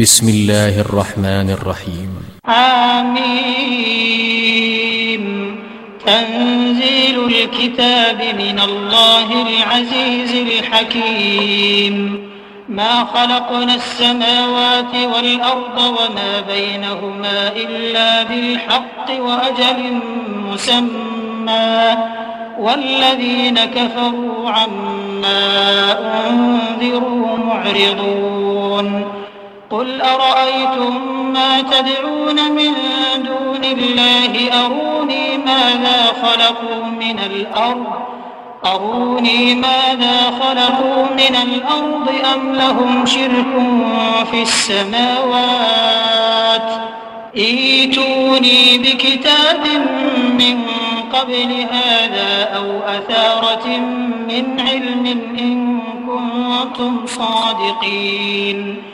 بسم الله الرحمن الرحيم. آمين. تنزيل الكتاب من الله العزيز الحكيم. ما خلقنا السماوات والأرض وما بينهما إلا بالحق وأجل مسمى. والذين كفروا عما أنذروا معرضون. قل أرأيتم ما تدعون من دون الله؟ أروني ماذا خلقوا من الأرض؟ أروني ماذا خلقوا من الأرض أم لهم شرك في السماوات؟ إيتوني بكتاب من قبل هذا أو أثارة من علم إن كنتم صادقين.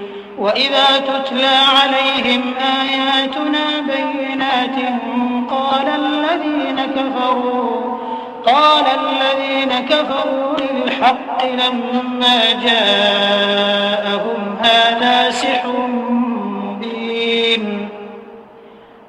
وإذا تتلى عليهم آياتنا بينات قال الذين كفروا قال الذين كفروا للحق لما جاءهم هذا سحر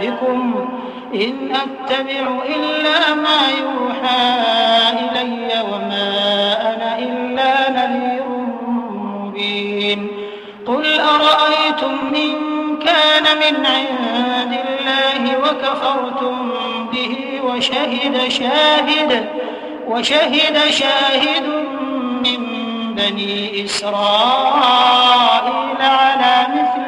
بكم إن أتبع إلا ما يوحى إلي وما أنا إلا نذير مبين. قل أرأيتم إن كان من عند الله وكفرتم به وشهد شاهد وشهد شاهد من بني إسرائيل على مثله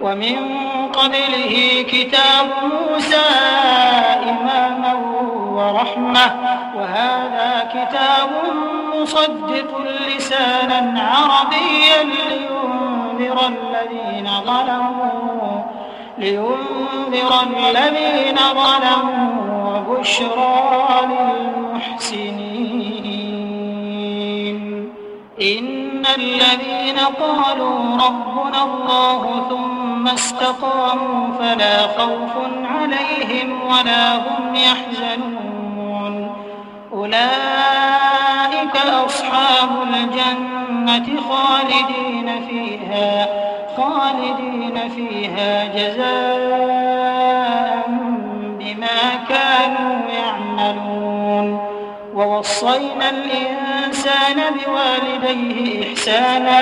ومن قبله كتاب موسى إماما ورحمة وهذا كتاب مصدق لسانا عربيا لينذر الذين ظلموا لينذر الذين ظلموا وبشرى للمحسنين. إن الذين قالوا ربنا الله ثم استقاموا فلا خوف عليهم ولا هم يحزنون. أولئك أصحاب الجنة خالدين فيها خالدين فيها جزاء بما كانوا يعملون. ووصينا الإنسان بوالديه إحسانا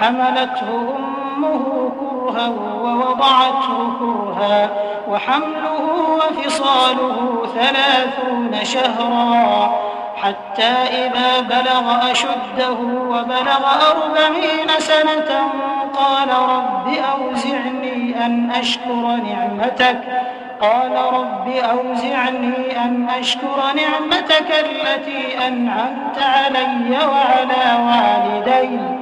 حملته أمه كرها ووضعته كرها وحمله وفصاله ثلاثون شهرا حتى إذا بلغ أشده وبلغ أربعين سنة قال رب أوزعني أن أشكر نعمتك قال رب أوزعني أن أشكر نعمتك التي أنعمت علي وعلى والدي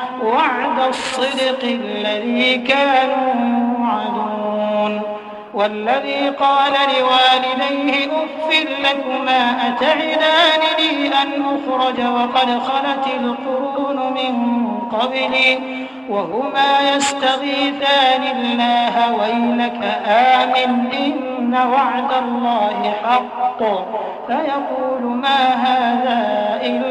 وعد الصدق الذي كانوا يوعدون. والذي قال لوالديه أف لكما أتعدانني أن أخرج وقد خلت القرون من قبلي وهما يستغيثان الله ويلك آمن إن وعد الله حق. فيقول ما هذا إلا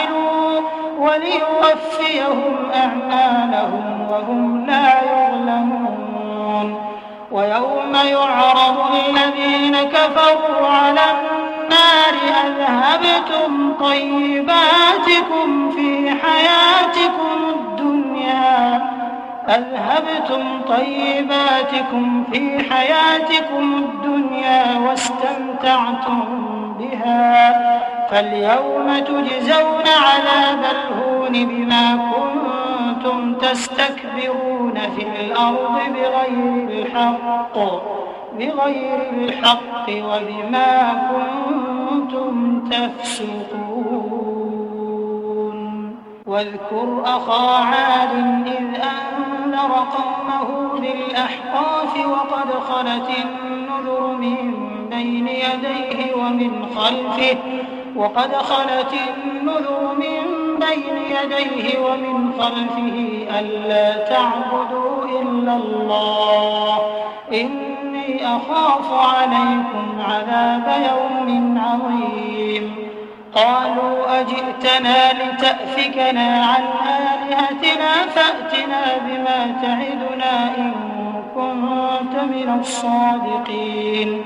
وليوفيهم أعمالهم وهم لا يظلمون. ويوم يعرض الذين كفروا على النار أذهبتم طيباتكم في حياتكم الدنيا. أذهبتم طيباتكم في حياتكم الدنيا واستمتعتم بها. فاليوم تجزون عذاب الهون بما كنتم تستكبرون في الأرض بغير الحق بغير الحق وبما كنتم تفسقون. واذكر أخا عاد إذ أنذر قومه بالأحقاف وقد خلت النذر من بين يديه ومن خلفه وقد خلت النذر من بين يديه ومن خلفه ألا تعبدوا إلا الله. إني أخاف عليكم عذاب يوم عظيم. قالوا أجئتنا لتأفكنا عن آلهتنا فأتنا بما تعدنا إن كنت من الصادقين.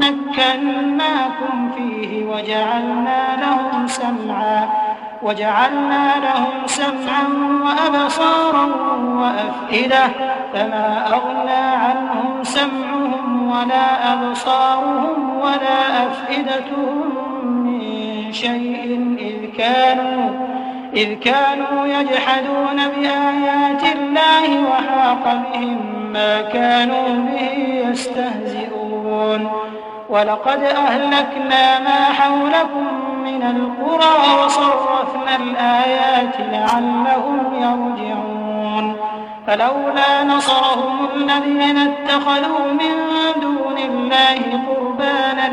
مكناكم فيه وجعلنا لهم سمعا وجعلنا لهم سمعا وأبصارا وأفئدة فما أغنى عنهم سمعهم ولا أبصارهم ولا أفئدتهم من شيء إذ كانوا إذ كانوا يجحدون بآيات الله وحاق بهم ما كانوا به يستهزئون. ولقد أهلكنا ما حولكم من القرى وصرفنا الآيات لعلهم يرجعون. فلولا نصرهم الذين اتخذوا من دون الله قربانا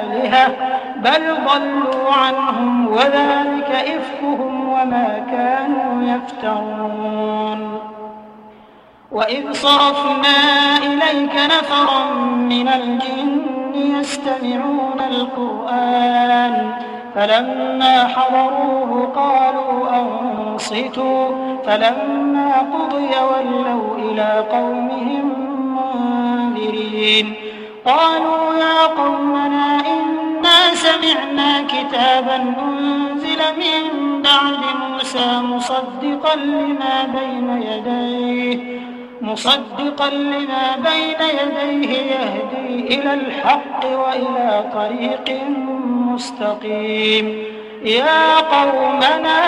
آلهة بل ضلوا عنهم وذلك إفكهم وما كانوا يفترون. وإذ صرفنا إليك نفرا من الجن يستمعون القرآن فلما حضروه قالوا أنصتوا فلما قضي ولوا إلى قومهم منذرين. قالوا يا قومنا إنا سمعنا كتابا أنزل من بعد موسى مصدقا لما بين يديه. مصدقا لما بين يديه يهدي إلى الحق وإلى طريق مستقيم. يا قومنا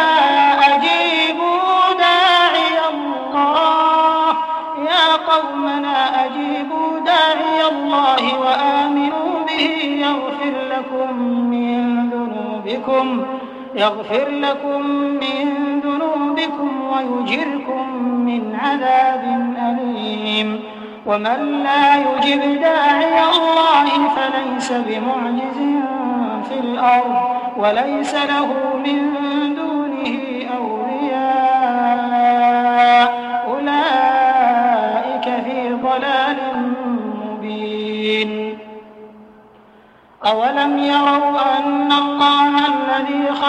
أجيبوا داعي الله. يا قومنا أجيبوا داعي الله وآمنوا به. يغفر لكم من ذنوبكم. يغفر لكم من ذنوبكم ويجركم من عذاب أليم. ومن لا يجب داعي الله فليس بمعجز في الأرض وليس له من دونه أولياء. أولئك في ضلال مبين. أولم يروا أن الله